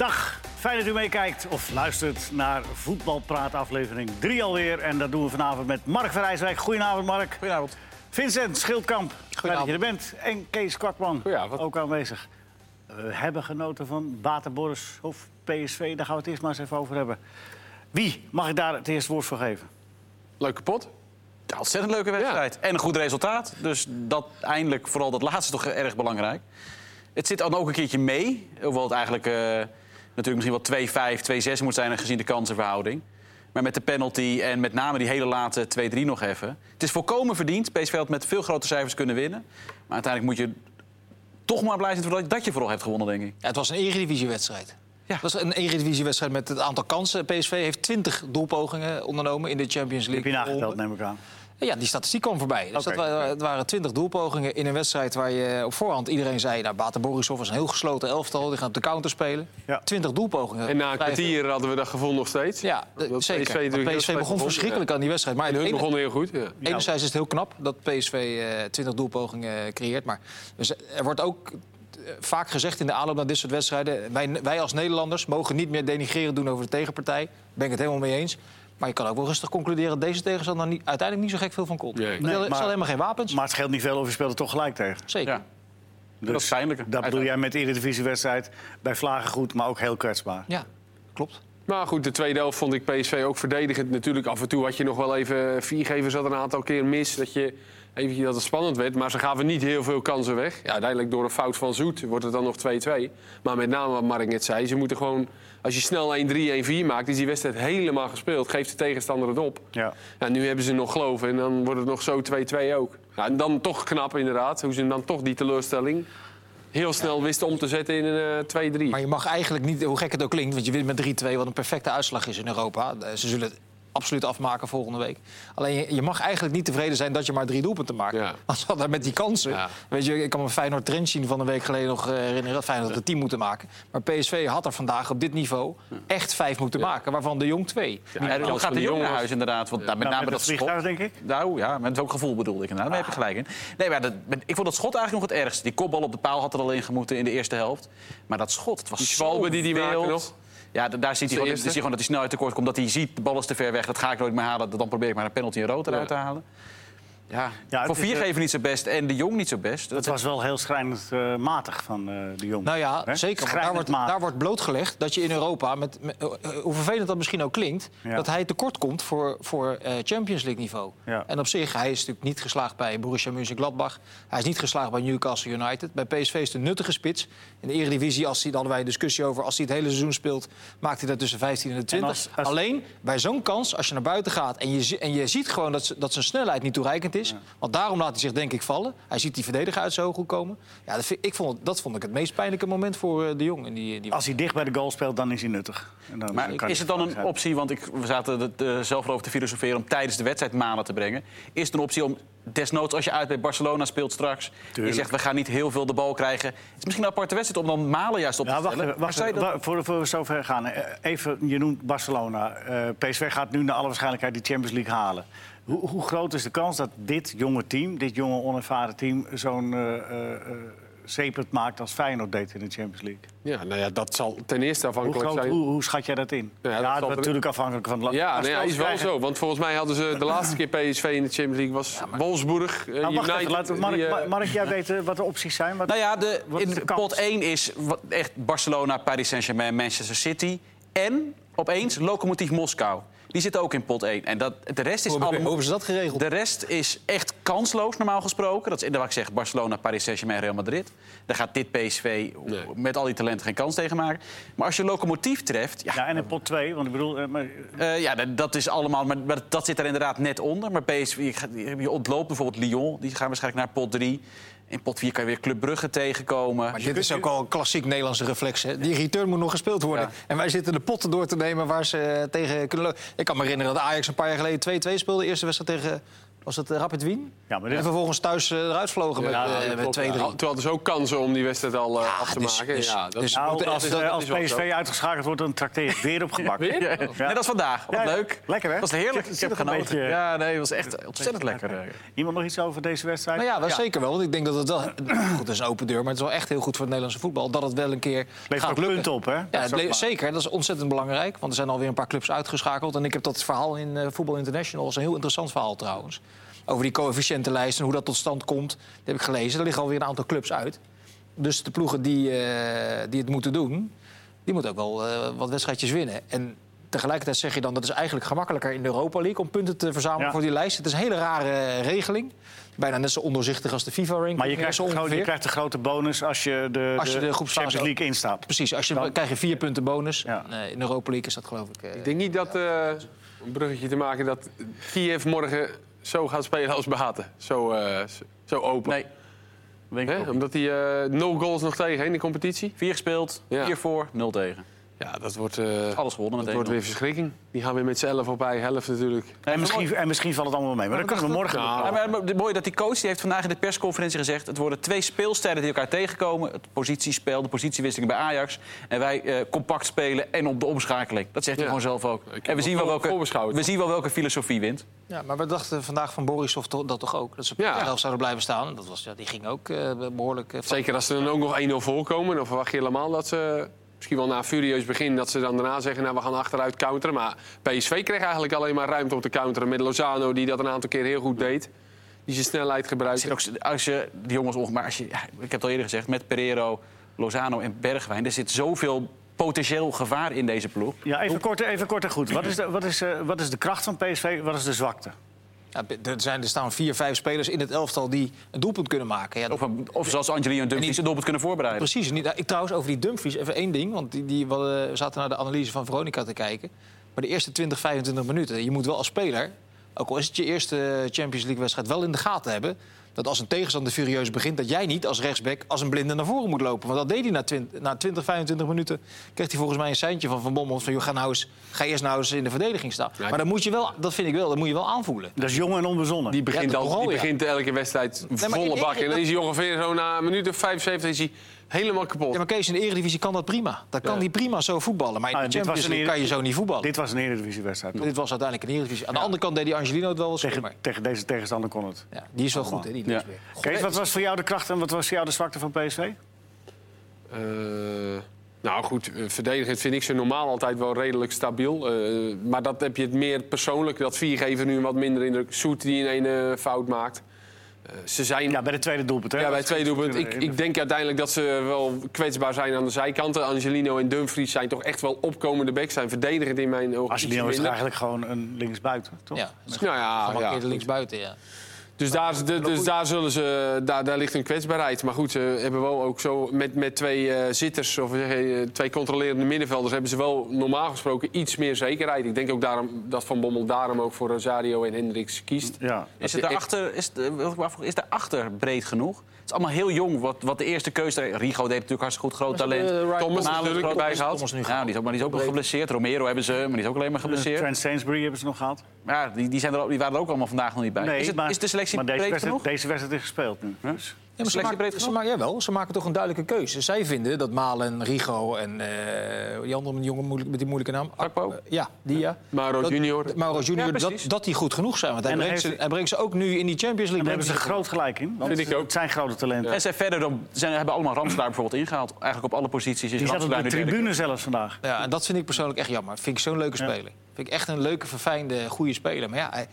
Dag, fijn dat u meekijkt of luistert naar Voetbalpraat aflevering 3 alweer. En dat doen we vanavond met Mark van Rijswijk. Goedenavond Mark. Goedenavond. Vincent Schildkamp, fijn dat je er bent. En Kees Kwakman, ook aanwezig. We hebben genoten van Waterborst of PSV. Daar gaan we het eerst maar eens even over hebben. Wie mag ik daar het eerste woord voor geven? Leuke pot. Ja, ontzettend leuke wedstrijd. En een goed resultaat. Dus dat eindelijk, vooral dat laatste, toch erg belangrijk. Het zit dan ook een keertje mee. Hoewel het eigenlijk eh, natuurlijk misschien wel 2-5, 2-6 moet zijn... gezien de kansenverhouding. Maar met de penalty en met name die hele late 2-3 nog even. Het is volkomen verdiend. PSV had met veel grote cijfers kunnen winnen. Maar uiteindelijk moet je toch maar blij zijn dat je vooral hebt gewonnen, denk ik. Ja, het was een eredivisiewedstrijd. Ja. Het was een eredivisiewedstrijd met het aantal kansen. PSV heeft 20 doelpogingen ondernomen in de Champions Heb League. je nageteld, neem ik aan. Ja, die statistiek kwam voorbij. Dus dat waren, het waren 20 doelpogingen in een wedstrijd waar je op voorhand iedereen zei... nou, Bate Borisov is een heel gesloten elftal, die gaat op de counter spelen. Ja. 20 doelpogingen. En na een kwartier hadden we dat gevoel nog steeds. Ja, Dat eh, PSV zeker. PSV begon begon, verschrikkelijk ja. aan die wedstrijd. Maar En hun begonnen heel goed. Ja. Enerzijds is het heel knap dat PSV eh 20 doelpogingen creëert. Maar dus er wordt ook eh, vaak gezegd in de aanloop naar dit soort wedstrijden... Wij, wij als Nederlanders mogen niet meer denigreren doen over de tegenpartij. Daar ben ik het helemaal mee eens. Maar je kan ook wel rustig concluderen dat deze tegenstander niet, uiteindelijk niet zo gek veel van komt. Nee. Nee, maar- helemaal geen wapens. Maar het scheelt niet veel of je speelt er toch gelijk tegen. Zeker. Ja. dat is pijnlijk. Dat bedoel jij met de Eredivisiewedstrijd. Bij Vlagen goed, maar ook heel kwetsbaar. Ja, klopt. Maar goed, de tweede helft vond ik PSV ook verdedigend. Natuurlijk, af en toe had je nog wel even... Viergever zat een aantal keer mis, dat, je, eventjes dat het spannend werd. Maar ze gaven niet heel veel kansen weg. Ja, uiteindelijk door een fout van Zoet wordt het dan nog 2-2. Maar met name wat Mark net zei, ze moeten gewoon... Als je snel 1-3, 1-4 maakt, is die wedstrijd helemaal gespeeld. Geeft de tegenstander het op. Ja. Ja, nu hebben ze nog geloven en dan wordt het nog zo 2-2 ook. Ja, en dan toch knap inderdaad, hoe ze dan toch die teleurstelling... heel snel wisten om te zetten in een eh, 2-3. Maar je mag eigenlijk niet, hoe gek het ook klinkt... want je wint met 3-2, wat een perfecte uitslag is in Europa. Eh, Ze zullen het absoluut afmaken volgende week. Alleen je, je mag eigenlijk niet tevreden zijn dat je maar drie doelpunten maakt. Ja. Want ze hadden met die kansen... Ja. Weet je, ik kan me Feyenoord Trent zien van een week geleden nog eh, herinneren... dat Feyenoord het team moeten maken. Maar PSV had er vandaag op dit niveau echt vijf moeten maken... waarvan de Jong twee. Ja, en dan gaat de naar huis inderdaad. Want nou, met Nou, name met dat schot. denk ik. Nou ja, met welk gevoel bedoelde ik inderdaad. Daar heb je gelijk in. Nee, maar dat, ik vond dat schot eigenlijk nog het ergste. Die kopbal op de paal had er al in gemoeten in de eerste helft. Maar dat schot, het was Die zo die die. Ja, daar ziet hij, gewoon, zie je gewoon dat hij snelheid tekort komt. Dat hij ziet, de bal is te ver weg. Dat ga ik nooit meer halen. Dan probeer ik maar een penalty en rood eruit te halen. Ja, Ja, voor viergever niet zo best en de Jong niet zo best. Het was wel heel schrijnend eh, matig van eh, de jongen. Nou ja, Hè? zeker. Daar wordt, daar wordt blootgelegd dat je in Europa, met, met- eh, hoe vervelend dat misschien ook klinkt, Ja. dat hij tekort komt voor, voor eh, Champions League niveau. Ja. En op zich, hij is natuurlijk niet geslaagd bij Borussia Mönchengladbach. Hij is niet geslaagd bij Newcastle United. Bij PSV is het een nuttige spits. In de Eredivisie, als hij, daar hadden wij een discussie over, als hij het hele seizoen speelt, maakt hij dat tussen 15 en de 20. En als- als- Alleen bij zo'n kans, als je naar buiten gaat en je, en je ziet gewoon dat, ze- dat zijn snelheid niet toereikend is, want daarom laat hij zich denk ik vallen. Hij ziet die verdediger uit zijn ogen komen. Ja, dat, vind, ik vond, dat vond ik het meest pijnlijke moment voor eh, de Jong. In die, die Als hij dicht bij de goal speelt, dan is hij nuttig. En dan Maar kan is het dan een optie, want ik, we zaten het, eh, zelf over te filosoferen... om tijdens de wedstrijd manen te brengen. Is het een optie om desnoods, als je uit bij Barcelona speelt straks... en je Tuurlijk. zegt, we gaan niet heel veel de bal krijgen... het is misschien een aparte wedstrijd om dan Malen juist op te Ja, wacht, stellen. even, wacht Maar zou je even, dat- wa- voor, voor we zo ver gaan. eh, Even, je noemt Barcelona. Eh, PSV gaat nu naar alle waarschijnlijkheid die Champions League halen. Hoe, hoe groot is de kans dat dit jonge team, dit jonge onervaren team... zo'n eh eh, eh, zeepert maakt als Feyenoord deed in de Champions League? Ja, nou ja, dat zal ten eerste Hoe, afhankelijk groot, zijn. hoe, hoe schat jij dat in? Ja, Ja, dat dat is natuurlijk afhankelijk van... het land. Ja, nou ja, is wel zo. Want volgens mij hadden ze de laatste keer PSV in de Champions League was Wolfsburg, eh, Nou, wacht United. even, laten we, Mark, die, Mark, jij weet eh, wat de opties zijn? Wat, Nou ja, de, Wat in de pot 1 is wat- echt Barcelona, Paris Saint-Germain, Manchester City. En opeens Lokomotief Moskou. Die zitten ook in pot 1. En dat, de rest is Hoe hebben, hoe allemaal... hebben ze dat geregeld? De rest is echt kansloos, normaal gesproken. Dat is, wat ik zeg, Barcelona, Paris Saint-Germain, Real Madrid. Daar gaat dit PSV Nee. met al die talenten geen kans tegen maken. Maar als je locomotief treft... Ja, ja, en in pot 2, want ik bedoel... eh, maar, eh, ja dat, dat is allemaal... Maar, maar dat zit er inderdaad net onder. Maar PSV, je ontloopt bijvoorbeeld Lyon. Die gaan waarschijnlijk naar pot 3. In pot 4 kan je weer Club Brugge tegenkomen. Maar dit is ook al een klassiek Nederlandse reflex. Hè? Die return moet nog gespeeld worden. Ja. En wij zitten de potten door te nemen waar ze eh, tegen kunnen lopen. Ik kan me herinneren dat Ajax een paar jaar geleden 2-2 speelde. Eerste wedstrijd tegen Was het eh, Rapid Wien? Ja, maar dit- En vervolgens thuis eh, eruit vlogen met, Ja, eh, dat met Klopt, 2-3. ja. Terwijl er zo kansen om die wedstrijd al af te dus- maken. dus- ja, dat dus- Nou, als, is- dat als is PSV uitgeschakeld wordt, dan trakteer ik weer op gebak. Weer? Ja. Net als vandaag. Wat leuk. Lekker, hè? Dat was heerlijk. Zit- Ik heb genoten. beetje- Ja, nee, het was echt ontzettend lekker. Iemand nog iets over deze wedstrijd? Nou ja, wel zeker wel. Want ik denk dat het wel... Goed, is een open deur, maar het is wel echt heel goed voor het Nederlandse voetbal. Dat het wel een keer Levert gaat ook lukken. punten op, hè? Ja, Dat is ook zeker. Dat is ontzettend belangrijk. Want er zijn alweer een paar clubs uitgeschakeld. En ik heb dat verhaal in Voetbal International. Dat is een heel interessant verhaal trouwens. Over die coëfficiëntenlijst en hoe dat tot stand komt. Dat heb ik gelezen. Er liggen alweer een aantal clubs uit. Dus de ploegen die, eh, die het moeten doen... die moeten ook wel eh, wat wedstrijdjes winnen. En tegelijkertijd zeg je dan... dat is eigenlijk gemakkelijker in de Europa League... om punten te verzamelen Ja. voor die lijst. Het is een hele rare eh, regeling. Bijna net zo ondoorzichtig als de FIFA-ranking. Maar je krijgt, zo een gro- je ongeveer. krijgt een grote bonus als je de, Als je de Champions ook- League instaat. Precies, als je, Dan- krijg je vier punten bonus. Ja. In de Europa League is dat geloof ik... Ik denk niet dat, eh, een bruggetje te maken, dat Kiev morgen zo gaat spelen als Baten. Zo, eh, zo- open. Nee. Denk ik Hè? Omdat hij eh, nul goals nog tegen in de competitie. Vier gespeeld, Ja. vier voor, nul tegen. Ja, dat wordt, eh, Alles gewonnen dat wordt weer verschrikking. Die gaan weer met z'n elf op bij, helft natuurlijk. En misschien, en misschien valt het allemaal wel mee. Maar dan kunnen we morgen... Nou, Ja, maar het mooie dat die coach die heeft vandaag in de persconferentie gezegd... het worden twee speelstijlen die elkaar tegenkomen. Het positiespel, de positiewisseling bij Ajax. En wij eh, compact spelen en op de omschakeling. Dat zegt hij gewoon zelf ook. En we zien, wel welke, we zien wel welke filosofie wint. Ja, maar we dachten vandaag van Borisov dat toch ook. Dat ze op Ja. helft zouden blijven staan. Dat was, ja, die ging ook eh, behoorlijk... eh, Zeker als ze dan ook nog 1-0 voorkomen. Dan verwacht je helemaal dat ze... Misschien wel na een furieus begin dat ze dan daarna zeggen... nou, we gaan achteruit counteren. Maar PSV kreeg eigenlijk alleen maar ruimte om te counteren... met Lozano, die dat een aantal keer heel goed deed. Die zijn snelheid gebruikte. ook, als je die jongens onge- maar als je, ja, ik heb het al eerder gezegd, met Pereiro, Lozano en Bergwijn, er zit zoveel potentieel gevaar in deze ploeg. Ja, even kort, even kort en goed. Wat is, de, wat, is, eh, wat is de kracht van PSV? Wat is de zwakte? Ja, er, zijn, er staan vier, vijf spelers in het elftal die een doelpunt kunnen maken. Ja, Of, of zoals Angelino en Dumfries een doelpunt kunnen voorbereiden. Precies. Niet, ik trouwens over die Dumfries even één ding. Want die, die, we we zaten naar de analyse van Veronica te kijken. Maar de eerste 20, 25 minuten. Je moet wel als speler, ook al is het je eerste Champions League wedstrijd, wel in de gaten hebben. Dat als een tegenstander furieus begint, dat jij niet als rechtsback als een blinde naar voren moet lopen. Want dat deed hij na 20, na 20 25 minuten. Kreeg hij volgens mij een seintje van Van Bommel. Van, joh, ga, nou eens, ga eerst nou eens in de verdediging staan. Ja, maar dat moet je wel, dat vind ik wel, dat moet je wel aanvoelen. Dat is jong en onbezonnen. Die begint, Ja, al, die ja. begint elke wedstrijd volle in- bak. En dan is hij ongeveer zo na een minuut of 75 is hij helemaal kapot. Ja, maar Kees, in de Eredivisie kan dat prima. Dat kan Ja. hij prima zo voetballen. Maar in Ah, de dit was Champions League kan je Eredivisie- zo niet voetballen. Dit was een Eredivisiewedstrijd. toch? Dit was uiteindelijk een Eredivisie. Aan de andere kant deed die Angelino het wel wel Tegen, tegen deze tegenstander kon het. Ja, die is wel goed, hè, die. Kees, wat was voor jou de kracht en wat was voor jou de zwakte van PSV? Eh, nou goed, eh, verdedigend vind ik ze normaal altijd wel redelijk stabiel. Eh, maar dat heb je het meer persoonlijk. Dat viergever nu een wat minder indruk. Soet die in een eh, fout maakt. Eh, ze zijn... Ja, bij de tweede doelpunt. Hè? Ja, bij het tweede doelpunt. Ik, ik denk uiteindelijk dat ze wel kwetsbaar zijn aan de zijkanten. Angelino en Dumfries zijn toch echt wel opkomende backs. Zijn verdedigend in mijn ogen. Angelino is eigenlijk gewoon een linksbuiten, toch? Ja, Nou ja, ja. linksbuiten, ja. Dus daar, de- dus daar, zullen ze, daar, daar ligt een kwetsbaarheid. Maar goed, ze hebben wel ook zo met, met twee eh, zitters of je, twee controlerende middenvelders... hebben ze wel normaal gesproken iets meer zekerheid. Ik denk ook daarom, dat Van Bommel daarom ook voor Rosario en Hendricks kiest. Ja. Is het daarachter, is, is daarachter breed genoeg? Het is allemaal heel jong. Wat, wat de eerste keuze... Rigo deed natuurlijk hartstikke goed, groot talent. eh, Thomas Malen natuurlijk groot-. Thomas nu Ja, die is ook, maar die is ook nog geblesseerd. Romero hebben ze, maar die is ook alleen maar geblesseerd. Trent Sainsbury hebben ze nog gehad. Ja, die, die, zijn er, die waren er ook allemaal vandaag nog niet bij. is, het, maar, is de selectie maar deze wedstrijd? Deze wedstrijd is gespeeld nu. Ja, maar ze, Selectie breed maken, ze, genoeg? maken, jawel, ze maken toch een duidelijke keuze. Zij vinden dat Malen, Rigo en eh die andere jongen moeilijk, met die moeilijke naam... Akpo? Eh, ja, die ja. Mauro Dat- Junior. Mauro Junior, Ja, dat, dat die goed genoeg zijn. Want hij En brengt, heeft- ze, hij brengt ze ook nu in die Champions League. En daar hebben ze groot gelijk in. Want Vind ik ook. Het zijn grote talenten. En zij verder dan, zijn, hebben allemaal Ramselaar bijvoorbeeld ingehaald. Eigenlijk op alle posities is Die zat op de tribune zelfs vandaag. Ja, en dat vind ik persoonlijk echt jammer. Vind ik zo'n leuke speler. Vind ik echt een leuke, verfijnde, goede speler. Maar ja, hij,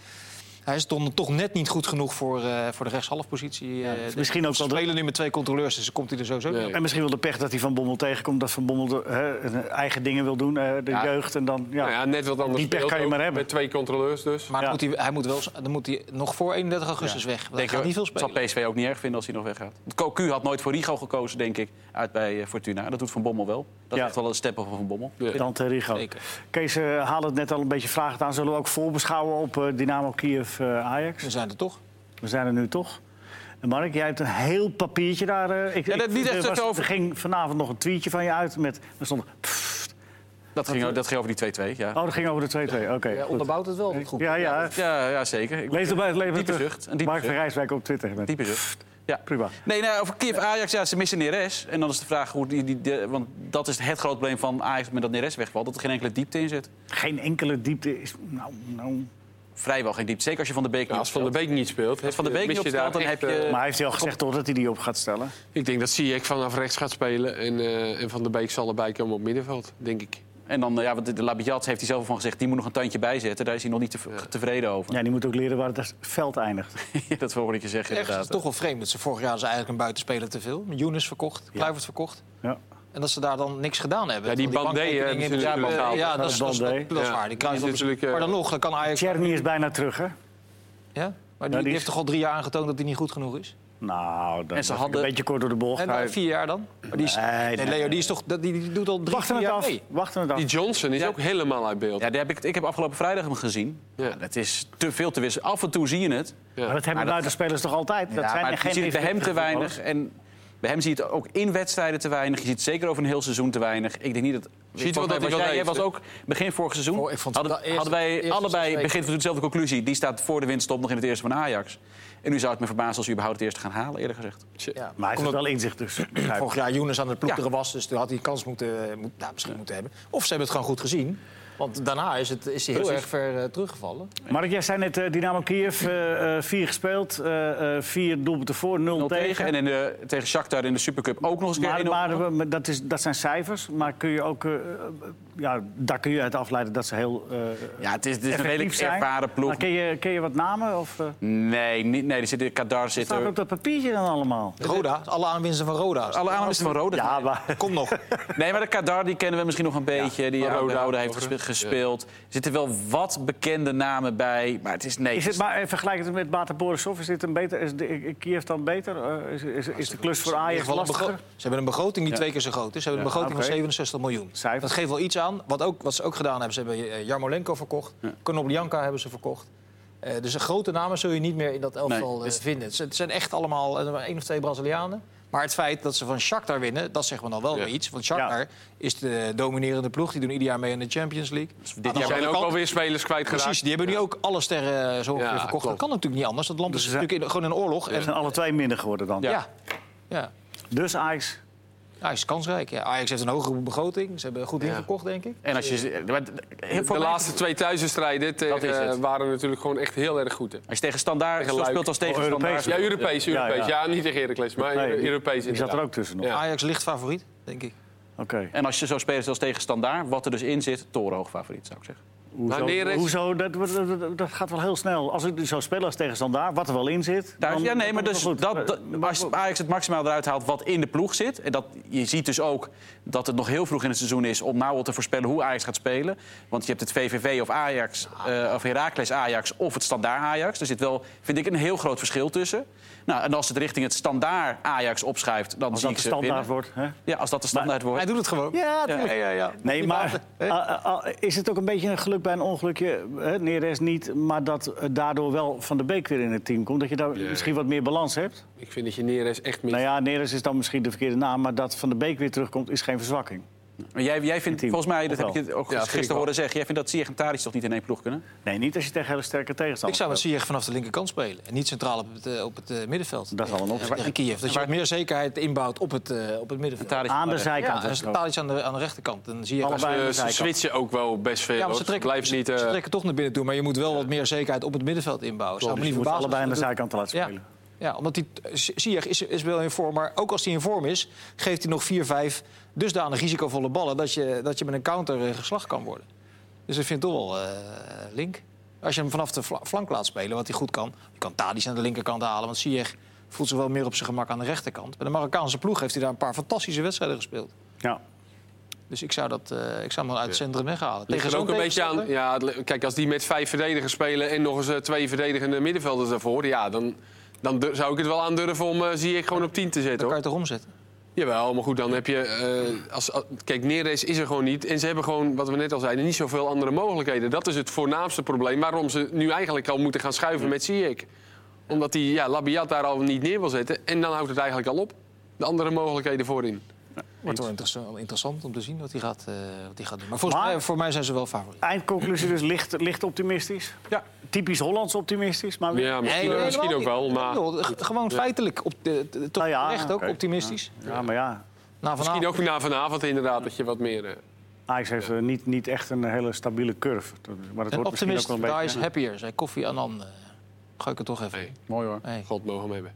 hij is toch, toch net niet goed genoeg voor, eh, voor de rechtshalfpositie. eh, misschien ook wel de- spelen nu met twee controleurs, dus dan komt hij er sowieso Nee. niet. En misschien wel de pech dat hij Van Bommel tegenkomt. Dat Van Bommel de, hè, zijn eigen dingen wil doen. eh, de Ja. jeugd en dan... Ja. Nou ja, net wat anders Die pech kan je maar hebben. Met twee controleurs dus. Maar Ja. moet hij, hij moet wel, dan moet hij nog voor 31 augustus weg. Dat Denk gaat ik, niet veel dat spelen. zal PSV ook niet erg vinden als hij nog weggaat. Cocu had nooit voor Rigo gekozen, denk ik, uit bij eh, Fortuna. Dat doet Van Bommel wel. Dat Ja. is echt wel een step van Van Bommel. Ja. Dan Rigo. Zeker. Kees uh, haalde het net al een beetje vragen aan. Zullen we ook voorbeschouwen op eh, Dynamo Kiev eh, Ajax? We zijn er toch. We zijn er nu toch. En Mark, jij hebt een heel papiertje daar. eh, ik, Ja, dat ik- niet echt er, was- over- er ging vanavond nog een tweetje van je uit met... Er stond... pfft. Dat ging, dat ging over die 2-2, ja. Oh, dat ging over de 2-2. Oké. Ja, onderbouwt het wel goed. Ja, ja. Ja, ja zeker. Ik- Lees erbij het leven Diepe terug. zucht, een diepe Mark van. Rijswijk op Twitter. Met. Diepe zucht. Ja. Prima. Nee, nou, over Kiev Ajax, ja, ze missen Neres. En dan is de vraag hoe die, die, de- want dat is het grote probleem van Ajax met dat Neres wegvalt. Dat er geen enkele diepte in zit. Geen enkele diepte is... Nou, nou. Vrijwel geen diepte. Zeker als je van de Beek Ja, niet als Van der opstelt. Beek niet speelt... Als Van heb Beek niet opstelt, dan heb je- eh, Maar heeft hij al gezegd toch dat hij die op gaat stellen? Ik denk dat Ziyech vanaf rechts gaat spelen. En, eh, en Van der Beek zal erbij komen op middenveld, denk ik. En dan, eh, ja, want de Labiat heeft hij zelf van gezegd, die moet nog een tandje bijzetten. Daar is hij nog niet te- tevreden over. Ja, die moet ook leren waar het veld eindigt. dat hoor ik je zeggen, is inderdaad. het toch wel vreemd dat ze vorig jaar dus eigenlijk een buitenspeler te veel. Younes verkocht, Kluivert verkocht. Ja. En dat ze daar dan niks gedaan hebben. Ja, die Terwijl Bandé, hebben ze in- natuurlijk ja, dat is, dat dat is waar. Die die is natuurlijk, eh, maar dan nog, dan kan Ajax... Tjerni is bijna terug, hè? Ja? Maar die, die die is- heeft toch al drie jaar aangetoond dat hij niet goed genoeg is? Nou, dan En ze hadden- een beetje kort door de bocht. En nou, Hij- vier jaar dan? Maar die is, Nee, nee, nee, Leo, die, is toch, die, die doet al drie, Wachten het jaar af. mee. Wachten het af. Die Johnson is Ja. ook helemaal uit beeld. Ja, die heb ik, ik heb afgelopen vrijdag hem gezien. Ja. Ja. het is te veel te wisselen. Af en toe zie je het. Ja. Maar dat hebben Maar dat- buitenspelers toch altijd? Dat zijn maar er je geen ziet het bij hem te weinig. En bij hem zie je het ook in wedstrijden te weinig. Je ziet het zeker over een heel seizoen te weinig. Ik denk niet dat... ziet wel dat was hij jij, wel jij was ook begin vorig seizoen. Oh, ik vond hadden, eerste- hadden wij eerste allebei begin van dezelfde conclusie. Die staat voor de winststop nog in het eerste van Ajax. En nu zou het me verbazen als we überhaupt het eerste gaan halen, eerlijk gezegd. Ja. Maar hij heeft wel inzicht dus. Vorig jaar Younes aan het ploeteren Ja. was, dus toen had hij kans moeten, moet, nou, misschien moeten hebben. Of ze hebben het gewoon goed gezien. Want daarna is, het, is hij heel Precies. erg ver eh, teruggevallen. Mark, jij zei net eh, Dynamo Kiev, eh, eh, vier gespeeld, eh, eh, vier doelpunten voor, nul 0 tegen. tegen. En in de, tegen Shakhtar in de Supercup ook nog eens een keer Maar, 1-0. maar, maar dat, is, dat zijn cijfers, maar kun je ook, ja, daar kun je uit afleiden dat ze heel eh Ja, het is, het is een redelijk zijn. ervaren ploeg. Maar ken je, ken je wat namen? Of, eh, Nee, niet, nee, er zit in Kadar zit staat er. op dat papiertje dan allemaal? Roda, alle aanwinsten van Roda. Alle aanwinsten van Roda. Ja, maar Kom nog. Nee, maar de Kadar die kennen we misschien nog een beetje. die Roda, Roda heeft gespeeld. Er zitten wel wat bekende namen bij. Maar het is nee. is het maar eh, vergelijk het met Bata Borisov, is dit een beter, is de, Kiev dan beter? Eh, is, is, is de klus voor Ajax lastiger? Ze hebben een begroting die Ja. twee keer zo groot is. Ze hebben een begroting van 67 miljoen. Dat geeft wel iets aan. Wat, ook, wat ze ook gedaan hebben, ze hebben eh, Jarmolenko verkocht. Konoplyanka hebben ze verkocht. Eh, dus de grote namen zul je niet meer in dat elftal Nee, eh, dus- vinden. Het, zijn echt allemaal één of twee Brazilianen. Maar het feit dat ze van Shakhtar winnen, dat zeggen we dan wel Ja. weer iets. Want Shakhtar Ja. is de dominerende ploeg. Die doen ieder jaar mee in de Champions League. dit Aan de jaar zijn ook alweer spelers kwijtgeraakt. Precies, die hebben nu ook alle sterren zo ongeveer Ja, verkocht. klopt. Dat kan natuurlijk niet anders. Dat land is Dus zijn- natuurlijk in- gewoon in oorlog. Ze En, zijn alle twee minder geworden dan. Ja. ja. Ja. Dus Ajax, Ajax is kansrijk. Ja. Ajax heeft een hogere begroting. Ze hebben goed Ja. ingekocht, denk ik. En als je, voor De laatste twee thuiswedstrijden tegen, het. waren natuurlijk gewoon echt heel erg goed. hè. Als je tegen standaard speelt als tegen Oh, Europees. standaard. Ja, Europees, Ja, Europees. ja. Ja, niet tegen Heracles, maar Nee, Europees die zat er ook tussen nog. Ja. Ajax ligt favoriet, denk ik. Oké. En als je zo speelt als tegen standaard, wat er dus in zit, torenhoog favoriet zou ik zeggen. Hoezo, Nou, hoezo dat, dat, gaat wel heel snel. Als ik zo spelen als tegenstander, wat er wel in zit... Daar, dan- ja, nee, maar dus dat, als Ajax het maximaal eruit haalt wat in de ploeg zit... en dat, je ziet dus ook dat het nog heel vroeg in het seizoen is... om nou al te voorspellen hoe Ajax gaat spelen. Want je hebt het VVV of Ajax, eh, of Heracles Ajax of het standaard Ajax. Er zit wel, vind ik, een heel groot verschil tussen. Nou, en als het richting het standaard Ajax opschuift, dan Als zie dat ik ze standaard wordt. Hè? Ja, als dat de standaard wordt. Hij doet het gewoon. Ja, Ja, ja, ja. Nee, maar ah, ah, ah, is het ook een beetje een geluk bij een ongelukje? Hè? Neres niet, maar dat eh, daardoor wel Van de Beek weer in het team komt. Dat je daar misschien wat meer balans hebt. Ik vind dat je Neres echt mis. Nou ja, Neres is dan misschien de verkeerde naam, maar dat Van de Beek weer terugkomt is geen verzwakking. Maar jij, jij vindt, volgens mij, dat heb ik je ook Ja, ik gisteren horen zeggen... jij vindt dat Ziyech en Tadic toch niet in één ploeg kunnen? Nee, niet als je tegen hele sterke Ik tegenstanders zou met. Ziyech vanaf de linkerkant spelen. En niet centraal op het, eh, op het eh, middenveld. Dat is al een optie. Kiev. Dat je wat meer zekerheid inbouwt op het, eh, op het middenveld. Tadic Aan de zijkant. Ja, en. Tadic aan de, aan de rechterkant. Allebei. aan de Ze, ze switchen ook wel best veel. Ja, ze trekken, Blijft ze, niet, ze trekken toch naar binnen toe. Maar je moet wel wat meer zekerheid op het middenveld inbouwen. Zou Dus me je niet moet allebei aan de zijkant te laten spelen. Ja, omdat hij, Ziyech is, is wel in vorm, maar ook als hij in vorm is... geeft hij nog vier, vijf dusdanig risicovolle ballen... dat je, dat je met een counter eh, geslacht kan worden. Dus ik vind het toch wel eh, link. Als je hem vanaf de fla- flank laat spelen, wat hij goed kan... je kan Tadic aan de linkerkant halen, want Ziyech voelt zich wel meer op zijn gemak aan de rechterkant. Bij de Marokkaanse ploeg heeft hij daar een paar fantastische wedstrijden gespeeld. Ja. Dus ik zou, dat, eh, ik zou hem uit het centrum weghalen. Ligt er zo'n ook een beetje aan. Ja, kijk, als die met vijf verdedigers spelen en nog eens twee verdedigende middenvelders daarvoor, ja, dan, dan zou ik het wel aandurven om uh, zie ik gewoon op 10 te zetten. Dan kan je toch omzetten. Jawel, maar goed, dan heb je. eh, als, kijk, Neres is er gewoon niet. En ze hebben gewoon, wat we net al zeiden, niet zoveel andere mogelijkheden. Dat is het voornaamste probleem waarom ze nu eigenlijk al moeten gaan schuiven met Ziyech. Omdat hij ja, Labiat daar al niet neer wil zetten. En dan houdt het eigenlijk al op. De andere mogelijkheden voorin. Wordt wel interessant, interessant om te zien wat hij gaat, eh, wat hij gaat doen. Maar volgens Maar- mij, voor mij zijn ze wel favoriet. Eindconclusie dus licht, licht optimistisch. Ja. Typisch Hollands optimistisch, maar Ja, misschien, Nee, misschien ook wel. Maar Gewoon feitelijk. Op de, de- toch Nou ja, terecht ook optimistisch. Ja, maar ja. Na misschien ook na vanavond inderdaad dat je wat meer... eh, Ajax heeft eh, niet, niet echt een hele stabiele curve. Maar dat Een wordt misschien ook optimist, wel een beetje... happier. Zei Koffie Annan. Gooi ik het toch even. Mooi hoor. God mogen hem hebben.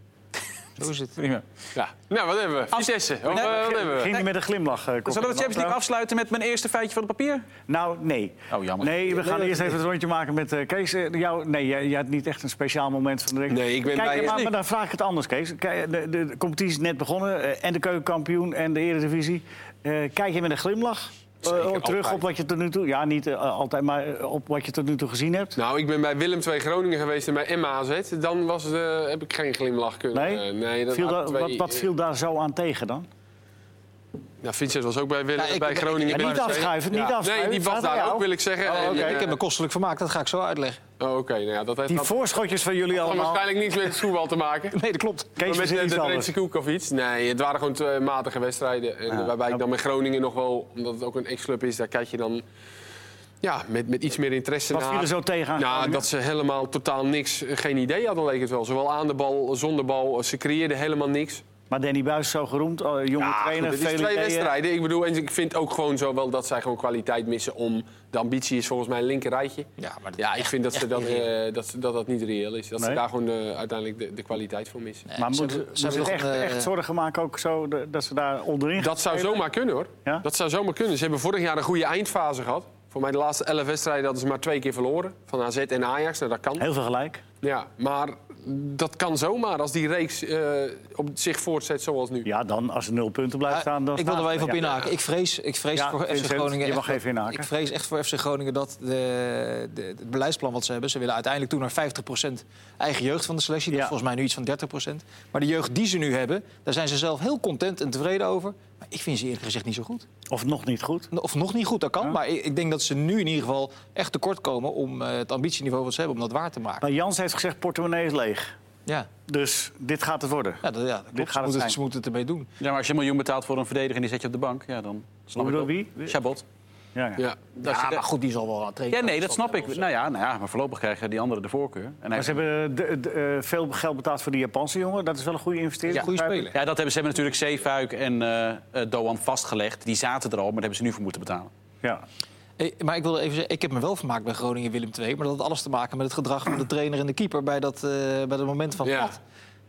Zo is het. Prima. Ja. Nou, wat hebben we? Vitesse. Of, eh, wat hebben we? Ging niet met een glimlach. eh, Zullen we de. Champions League afsluiten met mijn eerste feitje van het papier? Nou, nee. Oh, jammer. Nee, we gaan Nee, eerst even het rondje maken met eh, Kees. Jou, nee, jij, jij had niet echt een speciaal moment van de week. Nee, ik ben Kijk, bij- maar, maar dan vraag ik het anders, Kees. Kijk, de, de, de competitie is net begonnen. eh, en de keukenkampioen en de eredivisie. Eh, kijk je met een glimlach Zeker, terug altijd. op wat je tot nu toe... Ja, niet eh, altijd, maar eh, op wat je tot nu toe gezien hebt? Nou, ik ben bij Willem II Groningen geweest en bij Emma AZ. Dan was eh, heb ik geen glimlach kunnen. Nee? nee dat Viel waren daar- twee- wat, wat viel daar zo aan tegen dan? Nou, Vincent was ook bij, Willem, Ja, ik- bij ik- Groningen. Ja, niet afschuiven, niet afschuiven. Nee, die was daar ook, wil ik zeggen. Oh, En, Ik heb me kostelijk vermaakt, dat ga ik zo uitleggen. oh, Oké, nou ja, dat heeft Die voorschotjes van jullie had allemaal... waarschijnlijk niets met het voetbal te maken. Nee, dat klopt. Kees met de, de koek of iets. Nee, het waren gewoon twee matige wedstrijden. En, Ja. Waarbij ik dan met Groningen nog wel, omdat het ook een ex-club is, daar kijk je dan ja, met, met iets meer interesse Wat naar. viel er zo tegen Nou, dat ze helemaal totaal niks, geen idee hadden leek het wel. Zowel aan de bal, zonder bal. Ze creëerden helemaal niks. Maar Danny Buis zo geroemd, oh, jonge Ja, trainer, goed, het is twee ideeën. wedstrijden. Ik bedoel, en ik vind ook gewoon zo wel dat zij gewoon kwaliteit missen om... De ambitie is volgens mij een linker rijtje. Ja, maar Ja, ik vind dat ze dat, eh, dat, ze- dat dat niet reëel is. Dat ze daar gewoon eh, uiteindelijk de, de kwaliteit voor missen. Maar Ze moet, hebben- moet ze echt, een, eh, echt zorgen maken ook zo de- dat ze daar onderin Dat zou zomaar kunnen hoor. Ja? Dat zou zomaar kunnen. Ze hebben vorig jaar een goede eindfase gehad. Voor mij de laatste 11 wedstrijden hadden ze maar twee keer verloren. Van AZ en Ajax. Nou, dat kan. Heel veel gelijk. Ja, maar dat kan zomaar als die reeks eh, op zich voortzet zoals nu. Ja, dan als er nul punten blijft staan... Dan ik wil er wel even op ja. inhaken. Ik vrees, ik vrees Ja, voor FC Groningen. je mag echt- even inhaken. Ik vrees echt voor FC Groningen dat de, de, het beleidsplan wat ze hebben. Ze willen uiteindelijk toe naar 50% eigen jeugd van de selectie. Dat Ja. is volgens mij nu iets van 30%. Maar de jeugd die ze nu hebben, daar zijn ze zelf heel content en tevreden over. Maar ik vind ze eerlijk gezegd niet zo goed. Of nog niet goed. Of nog niet goed, dat kan. Ja. Maar ik, ik denk dat ze nu in ieder geval echt tekort komen om eh, het ambitieniveau wat ze hebben, om dat waar te maken. Maar Jans heeft gezegd, portemonnee is leeg. Ja, Dus dit gaat het worden. ja, dat, ja, dat klopt. gaat Ze het moeten, zijn. ze moeten het ermee doen. Ja, maar als je een miljoen betaalt voor een verdediger en die zet je op de bank, ja, dan snap Hoe ik wel. wie? Chabot. Ja, ja. Ja. De- maar goed, die zal wel aan trainen. Ja, nee, dat snap ik. Nou ja, nou ja, maar voorlopig krijgen die anderen de voorkeur. En Maar ze hebben de- de- eh, veel geld betaald voor die Japanse jongen. Dat is wel een goede investering. Ja, goede speler. Ja, dat hebben ze hebben natuurlijk Zeefuik en eh, eh, Doan vastgelegd. Die zaten er al, maar daar hebben ze nu voor moeten betalen. Ja. Eh, Maar ik wil even zeggen, ik heb me wel vermaakt bij Groningen Willem II. Maar dat had alles te maken met het gedrag van de trainer en de keeper bij dat, eh, bij dat moment van Ja. pad.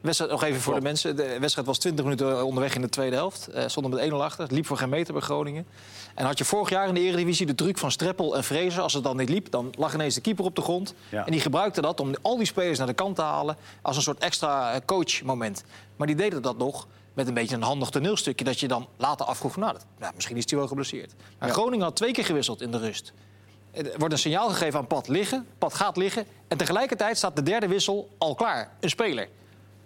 Wedstrijd, nog even voor de mensen. De wedstrijd was 20 minuten onderweg in de tweede helft. Eh stonden met 1-0 achter. Het liep voor geen meter bij Groningen. En had je vorig jaar in de Eredivisie de truc van Streppel en Vrezer. Als het dan niet liep, dan lag ineens de keeper op de grond. Ja. En die gebruikte dat om al die spelers naar de kant te halen... als een soort extra eh, coachmoment. Maar die deden dat nog met een beetje een handig toneelstukje... dat je dan later afvroeg van, nou, dat, nou, misschien is hij wel geblesseerd. Maar Groningen had twee keer gewisseld in de rust. Er wordt een signaal gegeven aan Pat liggen. Pat gaat liggen. En tegelijkertijd staat de derde wissel al klaar. Een speler.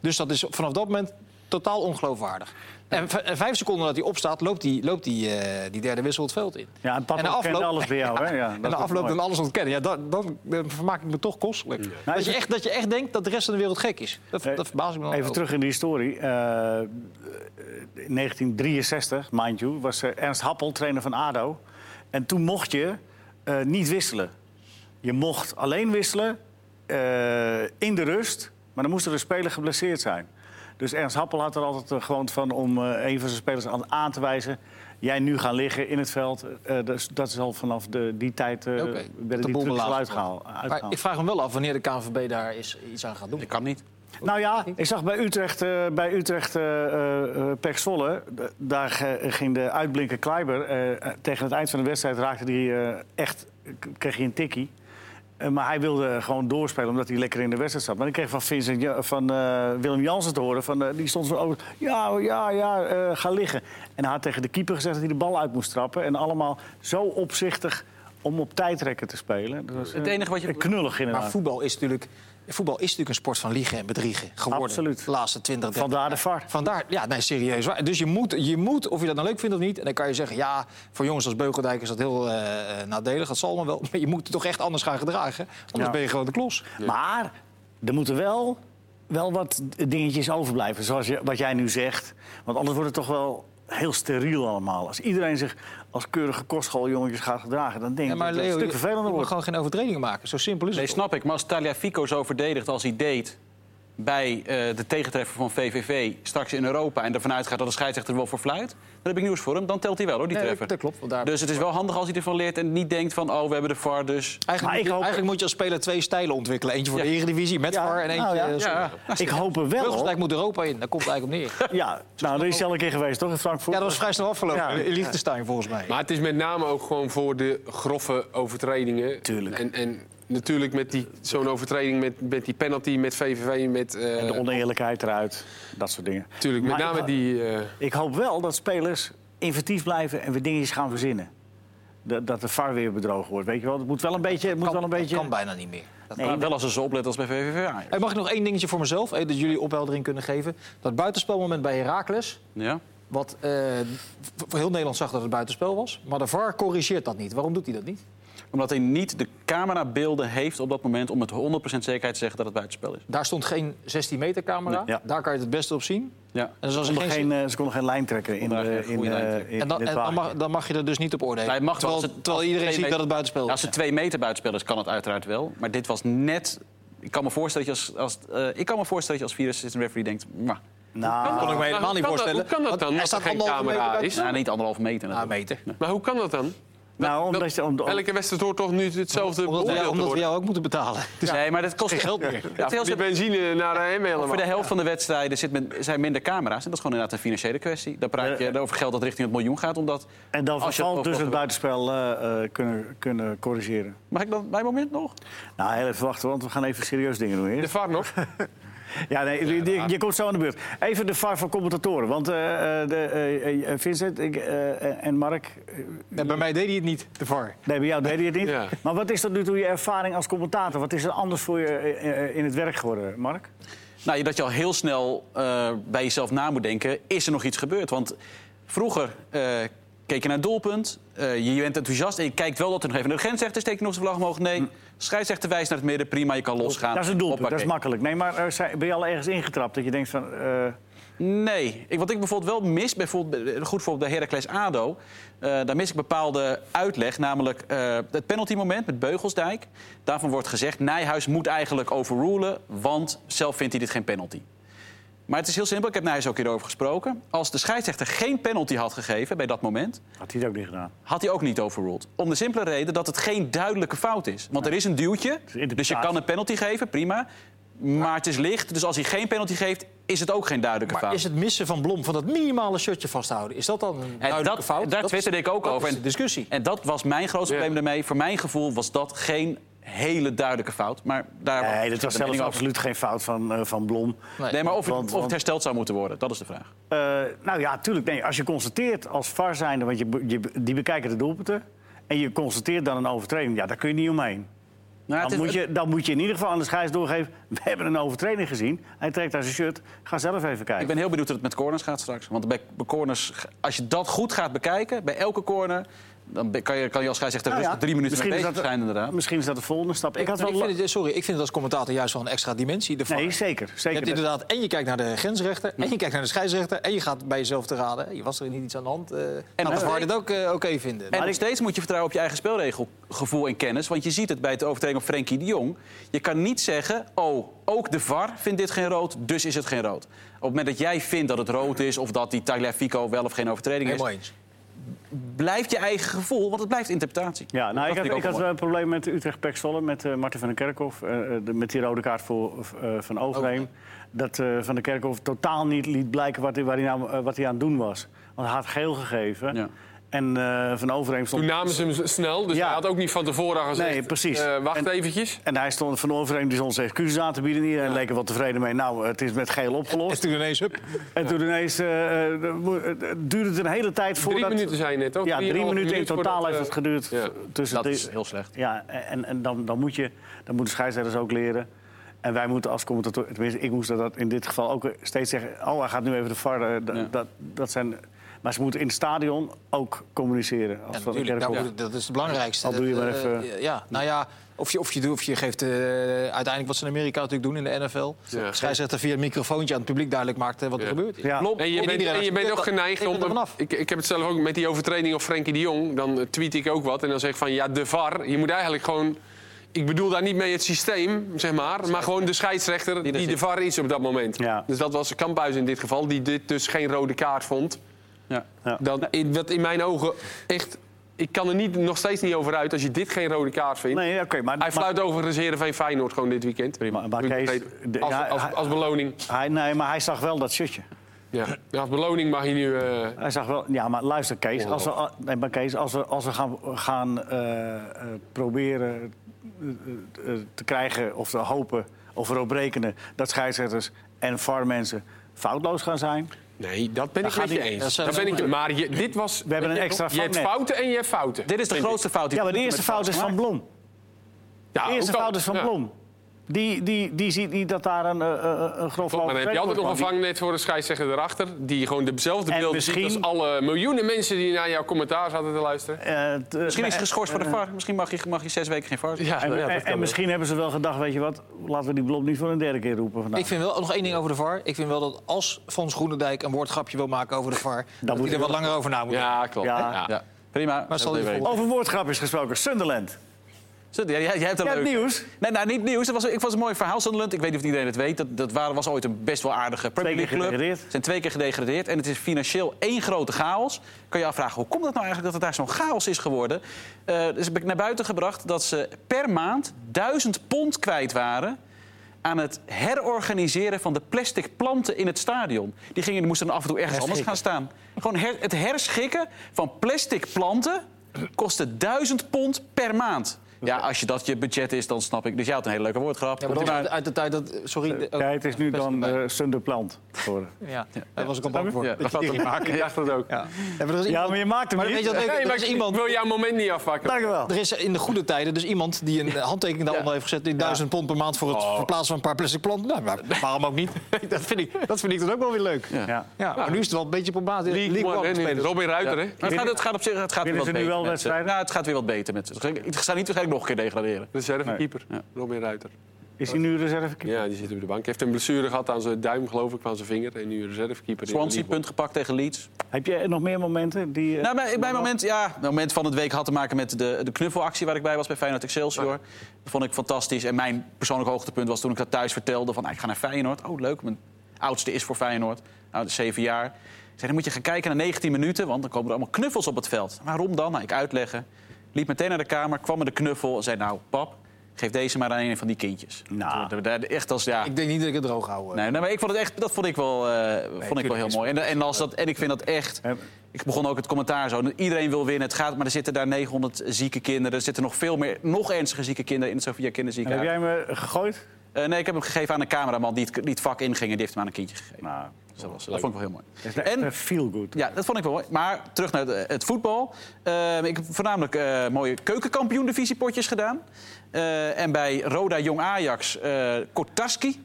Dus dat is vanaf dat moment totaal ongeloofwaardig. En en vijf seconden dat hij opstaat, loopt die, loopt die, eh, die derde wissel het veld in. Ja, en papa kent alles bij jou, hè? Ja, en de afloop dan alles ontkennen. Ja, dan, dan, dan vermaak ik me toch kostelijk. Nou, Dat, je even- echt, dat je echt denkt dat de rest van de wereld gek is. Dat, Eh, dat verbaast me dan Even terug in de historie. Eh, in 1963, mind you, was eh, Ernst Happel trainer van ADO. En toen mocht je eh, niet wisselen. Je mocht alleen wisselen eh, in de rust, maar dan moest er een speler geblesseerd zijn. Dus Ernst Happel had er altijd eh, gewoon van om eh, een van zijn spelers aan, aan te wijzen. Jij nu gaan liggen in het veld. Eh, dus dat is al vanaf de, die tijd eh Oké, werden de die boel uitgehaald. Maar ik vraag me wel af wanneer de KNVB daar is, iets aan gaat doen. Dat kan niet. Nou ja, ik zag bij Utrecht, eh bij Utrecht eh eh, eh, d- daar ging de uitblinker Kleiber. eh, tegen het eind van de wedstrijd raakte hij eh, echt, kreeg hij een tikkie. Eh, maar hij wilde gewoon doorspelen omdat hij lekker in de wedstrijd zat. Maar ik kreeg van, Vincent, Ja- van eh, Willem Jansen te horen, van, eh, die stond zo over, ja, ja, ja, eh, ga liggen. En hij had tegen de keeper gezegd dat hij de bal uit moest trappen. En allemaal zo opzichtig om op tijdrekken te spelen. Dat was, Het enige wat je- Knullig inderdaad. Maar voetbal is natuurlijk... Voetbal is natuurlijk een sport van liegen en bedriegen geworden. Absoluut. De laatste 20, 30 Vandaar de VAR. Vandaar, ja, nee, serieus. waar. Dus je moet, je moet, of je dat nou leuk vindt of niet... en dan kan je zeggen, ja, voor jongens als Beugeldijk is dat heel eh, nadelig. Dat zal maar wel. Maar je moet het toch echt anders gaan gedragen. Anders Ja. ben je gewoon de klos. Maar er moeten wel, wel wat dingetjes overblijven, zoals je, wat jij nu zegt. Want anders wordt het toch wel heel steriel allemaal. Als iedereen zich als keurige kostschooljongetje gaat gedragen... dan denk Ja, ik dat het Leo, een stuk je, je vervelender wordt. gewoon geen overtredingen maken. Zo simpel is Nee, het. snap ik. Maar als Taliafico zo verdedigt als hij deed bij eh, de tegentreffer van VVV straks in Europa... en ervan uitgaat dat de scheidsrechter er wel voor fluit... dan heb ik nieuws voor hem. Dan telt hij wel, hoor, die Nee, treffer. dat klopt, daar- Dus het is wel handig als hij ervan leert en niet denkt van... oh, we hebben de VAR, dus... Eigenlijk, Maar moet ik je, hoop- eigenlijk moet je als speler twee stijlen ontwikkelen. Eentje voor Ja. de Eredivisie met Ja, VAR en eentje... nou ja. Ik hoop er wel Beugelsdijk moet Europa in. Daar komt het eigenlijk op neer. Ja, nou, dat is al een keer geweest, toch, in Frankfurt? Ja, dat was vrij snel afgelopen. Ja. In Liechtenstein volgens mij. Maar het is met name ook gewoon voor de grove overtredingen. Tuurlijk. En, en natuurlijk met die- zo'n overtreding met, met die penalty, met VVV, met... eh, En de oneerlijkheid eruit, dat soort dingen. natuurlijk, met Maar name ik- die... eh, Ik hoop wel dat spelers inventief blijven en weer dingetjes gaan verzinnen. Dat, dat de VAR weer bedrogen wordt, weet je wel. Het moet wel een beetje... Het moet wel een Dat beetje... kan bijna niet meer. Dat Nee, wel als ze zo opletten als bij VVV. Hey, mag ik nog één dingetje voor mezelf? eh, dat jullie opheldering kunnen geven. Dat buitenspelmoment bij Heracles. Ja? Wat eh, voor heel Nederland zag dat het buitenspel was. Maar de VAR corrigeert dat niet. Waarom doet hij dat niet? Omdat hij niet de camerabeelden heeft op dat moment... om met 100% zekerheid te zeggen dat het buitenspel is. Daar stond geen 16 meter camera. Nee, ja. Daar kan je het het beste op zien. Ja. En dus als Ze konden geen... geen, eh, ze konden geen lijn trekken in, de, in, goede eh, lijn trekken. in, en dan, en dan, mag, dan mag je er dus niet op oordelen. Het mag wel terwijl het- terwijl iedereen ziet dat het buitenspel is. Als het twee meter buitenspel is, kan het uiteraard wel. Maar dit was net... Ik kan me voorstellen dat je als, als, eh, ik kan me voorstellen dat je als vier assistant referee denkt... "Mwah." Nou, kon ik me helemaal niet kan dat- voorstellen. Hoe kan dat dan, er als er staat geen camera is? Ja, niet anderhalve meter. Ah, meter. Maar hoe kan dat dan? Nou omdat je... om- om- Elke wedstrijd hoort toch nu hetzelfde Omdat, omdat we jou ook moeten betalen. Dus Nee, maar dat kost geen geld meer. Ja, Die veel- benzine naar hem helemaal. voor de helft van de wedstrijden zit men, zijn minder camera's. En dat is gewoon inderdaad een financiële kwestie. Dan praat je over geld dat richting het miljoen gaat. Omdat, en dan het dus het buitenspel eh, eh, kunnen, kunnen corrigeren. Mag ik dan bij moment nog? Nou, heel even wachten, want we gaan even serieus dingen doen De. VAR nog? Ja, nee, je- je, je komt zo aan de beurt. Even de VAR van commentatoren. Want eh, eh, de, eh, Vincent ik, eh, en Mark... Nee, bij mij deed hij het niet, de VAR. Nee, bij jou deed hij het niet. Ja. Maar wat is tot nu toe je ervaring als commentator? Wat is er anders voor je in het werk geworden, Mark? Nou, dat je al heel snel eh, bij jezelf na moet denken. Is er nog iets gebeurd? Want vroeger eh, keek je naar het doelpunt. eh, je bent enthousiast en je kijkt wel dat er nog even... De grensrechter steekt nog zijn vlag omhoog. Nee, scheidsrechter wijst naar het midden. Prima, je kan losgaan. Dat is een doelpunt, dat is makkelijk. Nee, maar eh, zijn- ben je al ergens ingetrapt dat je denkt van... eh, Nee. Ik, wat ik bijvoorbeeld wel mis, bijvoorbeeld, bij- goed voorbeeld bij Heracles ADO... eh, daar mis ik bepaalde uitleg, namelijk eh, het penaltymoment met Beugelsdijk. Daarvan wordt gezegd, Nijhuis moet eigenlijk overrulen... want zelf vindt hij dit geen penalty. Maar het is heel simpel, ik heb Nijhuis ook hierover gesproken. Als de scheidsrechter geen penalty had gegeven bij dat moment... had hij het ook niet gedaan. had hij ook niet overruled. Om de simpele reden dat het geen duidelijke fout is. Want er is een duwtje, dus je kan een penalty geven, prima. Maar het is licht, dus als hij geen penalty geeft... is het ook geen duidelijke Maar fout. is het missen van Blom, van dat minimale shirtje vasthouden... is dat dan een En duidelijke dat, fout? Daar twitterde ik ook dat over. is En- de discussie. En dat was mijn grootste Ja. probleem daarmee. Voor mijn gevoel was dat geen hele duidelijke fout. Maar daar Nee, dit was de zelfs over. absoluut geen fout van, eh, van Blom. Nee. Nee, maar of, het- of het hersteld zou moeten worden, dat is de vraag. Eh, nou ja, tuurlijk. Nee, als je constateert als VAR zijnde, want je, je, die bekijken de doelpunten... en je constateert dan een overtreding, ja, daar kun je niet omheen. Nou, Dan is- moet, je, dan moet je in ieder geval aan de scheids doorgeven... we hebben een overtreding gezien. Hij trekt aan zijn shirt. Ga zelf even kijken. Ik ben heel benieuwd hoe het met corners gaat straks. Want bij, bij corners, als je dat goed gaat bekijken, bij elke corner... dan kan je, kan je als scheidsrechter Nou ja, rustig drie minuten mee misschien bezig is dat- zijn inderdaad. Misschien is dat de volgende stap. Ik had wel... ik vind het, sorry, ik vind het als commentator juist wel een extra dimensie. De. Nee, zeker. Je zeker. hebt inderdaad, en je kijkt naar de grensrechter, en je kijkt naar de scheidsrechter... en je gaat bij jezelf te raden, hey, was er niet iets aan de hand? eh en de VAR dit ook eh, oké vinden? En nog steeds moet je vertrouwen op je eigen spelregelgevoel en kennis. Want je ziet het bij het overtreding op Frenkie de Jong. Je kan niet zeggen, oh, ook de VAR vindt dit geen rood, dus is het geen rood. Op het moment dat jij vindt dat het rood is... of dat die Tagliafico wel of geen overtreding is... Blijft je eigen gevoel, want het blijft interpretatie. Ja, nou, ik had, ik had wel een probleem met Utrecht Pek Zwolle, met eh, Martin van den Kerkhof. eh, eh, de- met die rode kaart voor, eh, van Overheem. Dat eh, Van den Kerkhof totaal niet liet blijken wat hij, waar hij nou, wat hij aan het doen was. Want hij had geel gegeven. Ja. En eh, Van Overheem stond... Toen namen ze hem snel, dus Ja. hij had ook niet van tevoren gezegd... Nee, precies. eh, wacht En- eventjes. En hij stond van Overheem die stond zijn excuses aan te bieden. En iedereen leek er wel tevreden mee. Nou, het is met geel En opgelost. toen ineens, hup. En toen ineens eh, eh, het duurde het een hele tijd voordat... Drie minuten zei je net, ook? Ja, drie minuten in totaal heeft het geduurd. Tussen Dat is heel slecht. Ja, en, en dan, dan, moet je, dan moeten scheidsrechters ook leren. En wij moeten als commentator, tenminste, ik moest dat in dit geval ook steeds zeggen. Oh, hij gaat nu even de VAR. dat, dat zijn, maar ze moeten in het stadion ook communiceren. Als Ja, natuurlijk, dat is het belangrijkste. Al doe je maar eh, even- ja, nou ja, Of je, of je, doet- of je geeft eh, uiteindelijk wat ze in Amerika natuurlijk doen in de NFL. Ja. Scheidsrechter via een microfoontje aan het publiek duidelijk maakt eh, wat er Ja. gebeurt. Ja. Klopt. En je En bent, en je bent ook geneigd om... er vanaf. Ik, ik heb het zelf ook met die overtreding op Frenkie de Jong. Dan eh, tweet ik ook wat en dan zeg ik van... Ja, de VAR, je moet eigenlijk gewoon... Ik bedoel daar niet mee het systeem, zeg maar. Maar gewoon de scheidsrechter er die de. VAR is op dat moment. Ja. Dus dat was Kamphuis in dit geval. Die dit dus geen rode kaart vond. Ja. Ja. Dat, in, wat in mijn ogen echt... Ik kan er niet, nog steeds niet over uit als je dit geen rode kaart vindt. Nee, oké, maar... Hij fluit overigens Heerenveen Feyenoord gewoon dit weekend. Maar- maar Kees, de- als, ja, als, hij- als beloning. Hij, nee, maar hij zag wel dat shirtje. Ja. Ja, als beloning mag je nu... eh, Hij zag wel... Ja, maar luister, Kees. Als we, nee, maar Kees, als we, als we gaan, gaan eh, eh, proberen te krijgen of te hopen of erop rekenen... dat scheidsrechters en VAR-mensen foutloos gaan zijn... Nee, dat ben ik gaat met je niet. eens. Dat ben ik, maar je, dit was... We hebben een extra Je hebt fouten en je hebt fouten. Dit is de grootste fout die Ja, maar de eerste fout is van. Blom. De eerste fout is van ja. Blom. Die, die, die ziet niet dat daar een, eh, eh, een grof Maar dan heb je altijd nog een vangnet voor de scheidsrechter erachter... die gewoon dezelfde En beelden misschien- ziet als alle miljoenen mensen... die naar jouw commentaar zaten te luisteren. Eh, t- Misschien is eh, hij geschorst voor de VAR. Misschien mag je, mag je zes weken geen VAR. Ja, En, ja, misschien hebben ze wel gedacht, weet je wat, laten we die Blom niet voor een derde keer roepen vandaag. Ik vind wel nog één ding over de VAR. Ik vind wel dat als Fons Groenendijk een woordgrapje wil maken over de VAR... dat moet hij er wat langer over na moet denken. Ja, klopt. Ja. Ja. Ja, prima. Maar zal? Over woordgrapjes gesproken, Sunderland. Jij, jij hebt een leuk. nieuws. Nee, nou, niet nieuws. Dat was, ik vond het een mooi verhaal, Sunderland. Ik weet niet of iedereen het weet. Dat, dat waren, was ooit een best wel aardige Premier Twee keer League club. gedegradeerd. Ze zijn twee keer gedegradeerd. En het is financieel één grote chaos. Kan je afvragen, hoe komt het nou eigenlijk dat het daar zo'n chaos is geworden? Eh, dus heb ik naar buiten gebracht dat ze per maand duizend pond kwijt waren aan het herorganiseren van de plastic planten in het stadion. Die, gingen, die moesten dan af en toe ergens anders gaan staan. Gewoon her- het herschikken van plastic planten kostte duizend pond per maand. Ja, als je dat je budget is, dan snap ik. Dus jij had een hele leuke woordgrap. Ja, maar dat uit, uit de tijd dat... Sorry. de- Ja, het is nu dan eh Sunderplant geworden. Ja, daar was ik al bang voor. Ja, dat je die ging maken. Ik dacht dat ook. Ja. Ja, maar er is Ja, maar je maakt hem Maar weet niet. je wat leuk is? Nee, Er maar ik, iemand- ik wil jouw moment niet afpakken. Dank je wel. Er is in de goede tijden dus iemand die een handtekening daaronder heeft gezet... die duizend pond per maand voor het verplaatsen van een paar plastic planten. Nou, maar waarom ook niet? dat, vind ik, dat vind ik dan ook wel weer leuk. Ja. Ja. maar nu is het wel een beetje problematisch. League. Robin Ruiter, hè? Maar het, gaat, het gaat op zich het gaat weer Winnen wat ze nu beter. wel met, wedstrijden? nou, het gaat weer wat beter. Met, ik ga niet nog een keer degraderen. Reservekeeper, Nee. Robin Ruiter. Is hij nu reservekeeper? Ja, die zit op de bank. Hij heeft een blessure gehad aan zijn duim, geloof ik, van zijn vinger. En nu reservekeeper. Swansea, punt gepakt tegen Leeds. Heb je nog meer momenten? Die, eh, Nou, mijn, mijn moment, ja, mijn moment van het week had te maken met de, de knuffelactie waar ik bij was bij Feyenoord Excelsior. Dat vond ik fantastisch. En mijn persoonlijk hoogtepunt was toen ik dat thuis vertelde. Van, ah, ik ga naar Feyenoord. Oh, leuk. Mijn oudste is voor Feyenoord. Nou, zeven jaar. Ik zei, dan moet je gaan kijken naar 19 minuten, want dan komen er allemaal knuffels op het veld. Waarom dan? Nou, ik uitleggen. Liep meteen naar de kamer, kwam met de knuffel en zei, nou, pap, geef deze maar aan een van die kindjes. Nou. Echt als, ja... Ik denk niet dat ik het droog hou. eh. Nee, nee, maar ik vond het echt, dat vond ik wel, eh, vond ik wel heel mooi. En, en, als dat, en ik vind dat echt. Ik begon ook het commentaar zo. Iedereen wil winnen. Het gaat, maar er zitten daar 900 zieke kinderen. Er zitten nog veel meer, nog ernstige zieke kinderen in het Sofia en heb Kinderziekenhuis. jij me gegooid? Eh, nee, ik heb hem gegeven aan een cameraman die het, die het vak inging. En die heeft hem aan een kindje gegeven. Nou, Dus dat, was, dat vond ik wel heel mooi. En- feel good. Ja, dat vond ik wel mooi. Maar terug naar het, het voetbal. Eh, ik heb voornamelijk eh, mooie keukenkampioen-divisiepotjes gedaan. En bij Roda Jong Ajax, Kortaski,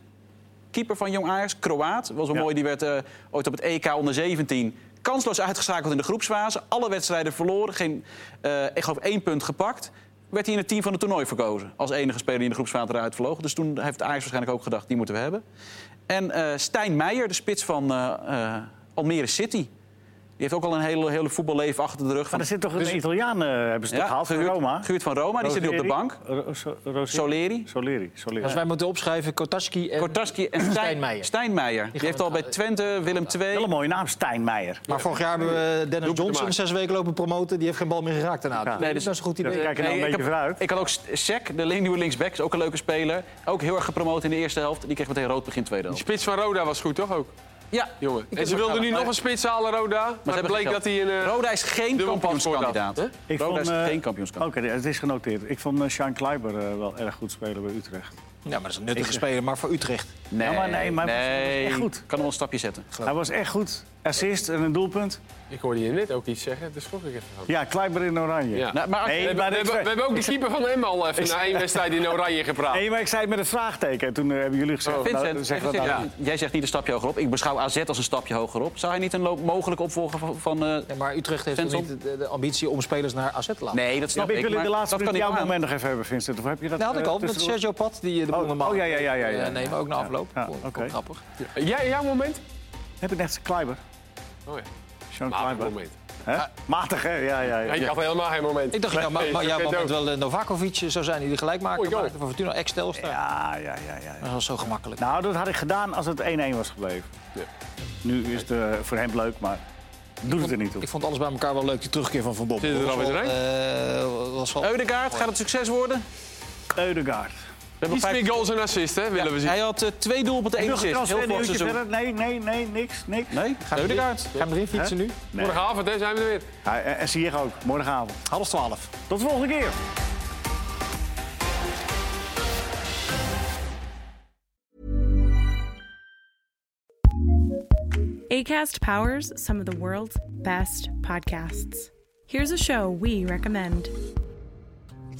keeper van Jong Ajax, Kroaat. Was wel Ja. mooi, die werd ooit op het EK onder 17 kansloos uitgeschakeld in de groepsfase. Alle wedstrijden verloren, geen, ik geloof één punt gepakt. Werd hij in het team van het toernooi verkozen. Als enige speler die in de groepsfase eruit vloog. Dus toen heeft Ajax waarschijnlijk ook gedacht, die moeten we hebben. En eh Stijn Meijer, de spits van eh, eh, Almere City. Die heeft ook al een hele, hele voetballeven achter de rug. Maar er zit toch een Italiaan, eh, hebben ze toch gehaald van gehuurd, Roma? gehuurd van Roma, die zit nu op de bank. Ro-? Soleri. Soleri. Soleri. Als wij moeten opschrijven, Kotaski en... Kortaski en Stijn, Stijnmeijer. Stijnmeijer. Die, heeft al bij Twente, Willem II. Wel een mooie naam, Stijn Meijer. Maar vorig jaar hebben we Dennis Johnson zes weken lopen promoten. Die heeft geen bal meer geraakt daarna. Ja. Nee, dus dat is een goed Ja, idee. kijk er nou een ik, beetje heb- vooruit. ik had ook Sek, de nieuwe linksback, is ook een leuke speler. Ook heel erg gepromoot in de eerste helft. Die kreeg meteen rood begin tweede Die helft. spits van Roda was goed, toch ook? Ja, Jongen. En ze wilden nu nog een spits halen, Roda. Maar, het bleek dat hij een... eh, Roda is geen kampioenskandidaat. Ik Roda is eh, geen kampioenskandidaat. Oké, het is genoteerd. Ik vond uh, Sean Kleiber eh, wel erg goed spelen bij Utrecht. Ja, maar dat is een nuttige speler, maar voor Utrecht. Nee, Ja, maar nee, maar was- nee. echt goed. Kan hem wel een stapje zetten. Hij was echt goed. Assist en een doelpunt. Ik hoorde je net ook iets zeggen, daar schrok ik even van. Ja, Kleiber in oranje. Ja. Nou, maar Nee, We, hebben, maar we, ik- hebben, we hebben ook de keeper van Emma al even na één wedstrijd in oranje gepraat. Nee, maar ik zei het met een vraagteken. En toen eh, hebben jullie gezegd... Oh. nou, zeg dat nou. jij zegt niet een stapje hogerop. Ik beschouw AZ als een stapje hogerop. Zou hij niet een mogelijke opvolger van... van eh, Ja, maar Utrecht heeft niet de, de ambitie om spelers naar AZ te laten. Nee, dat Ja, snap maar ik wil in maar de laatste dat kan jouw aan. moment nog even hebben, Vincent. Of heb je dat... Dat had ik eh, al met? Sergio Pat, die de boel Oh, normaal oh, ja, ja, ja, ja, ja. nemen, ook na Ja, afloop. ja, ik grappig. Jij, jouw moment? Heb ik net Kleiber? Oh ja, Sean moment. Hè? Matig, hè? Ja, ja, ja. Ja, ik had helemaal geen moment. Ik dacht, ja, maar, jouw moment wel eh, Novakovic zou zijn die de gelijkmaker Oh, maakte voor Fortuna ex-Telstar. Ja, ja, ja, ja. Dat was zo gemakkelijk. Nou, dat had ik gedaan als het 1-1 was gebleven. Ja. Nu is het eh, voor hem leuk, maar doet het er niet toe. Ik vond alles bij elkaar wel leuk, die terugkeer van Van Bommel. Zit er alweer eh, was wel... Eudegaard, gaat het succes worden? Eudegaard. We hebben Iets vijf- meer goals en assists, hè, willen we zien. Hij had eh, twee doelpunten, één assist. Heel seizoen. verder? Nee, nee, nee, niks, niks. Nee, Eudegaard. Ga hem erin fietsen nu? Nee. Morgenavond hè, zijn we er weer. Ja, en en zie je ook, morgenavond. Half twaalf. Tot de volgende keer. ACAST powers some of the world's best podcasts. Here's a show we recommend.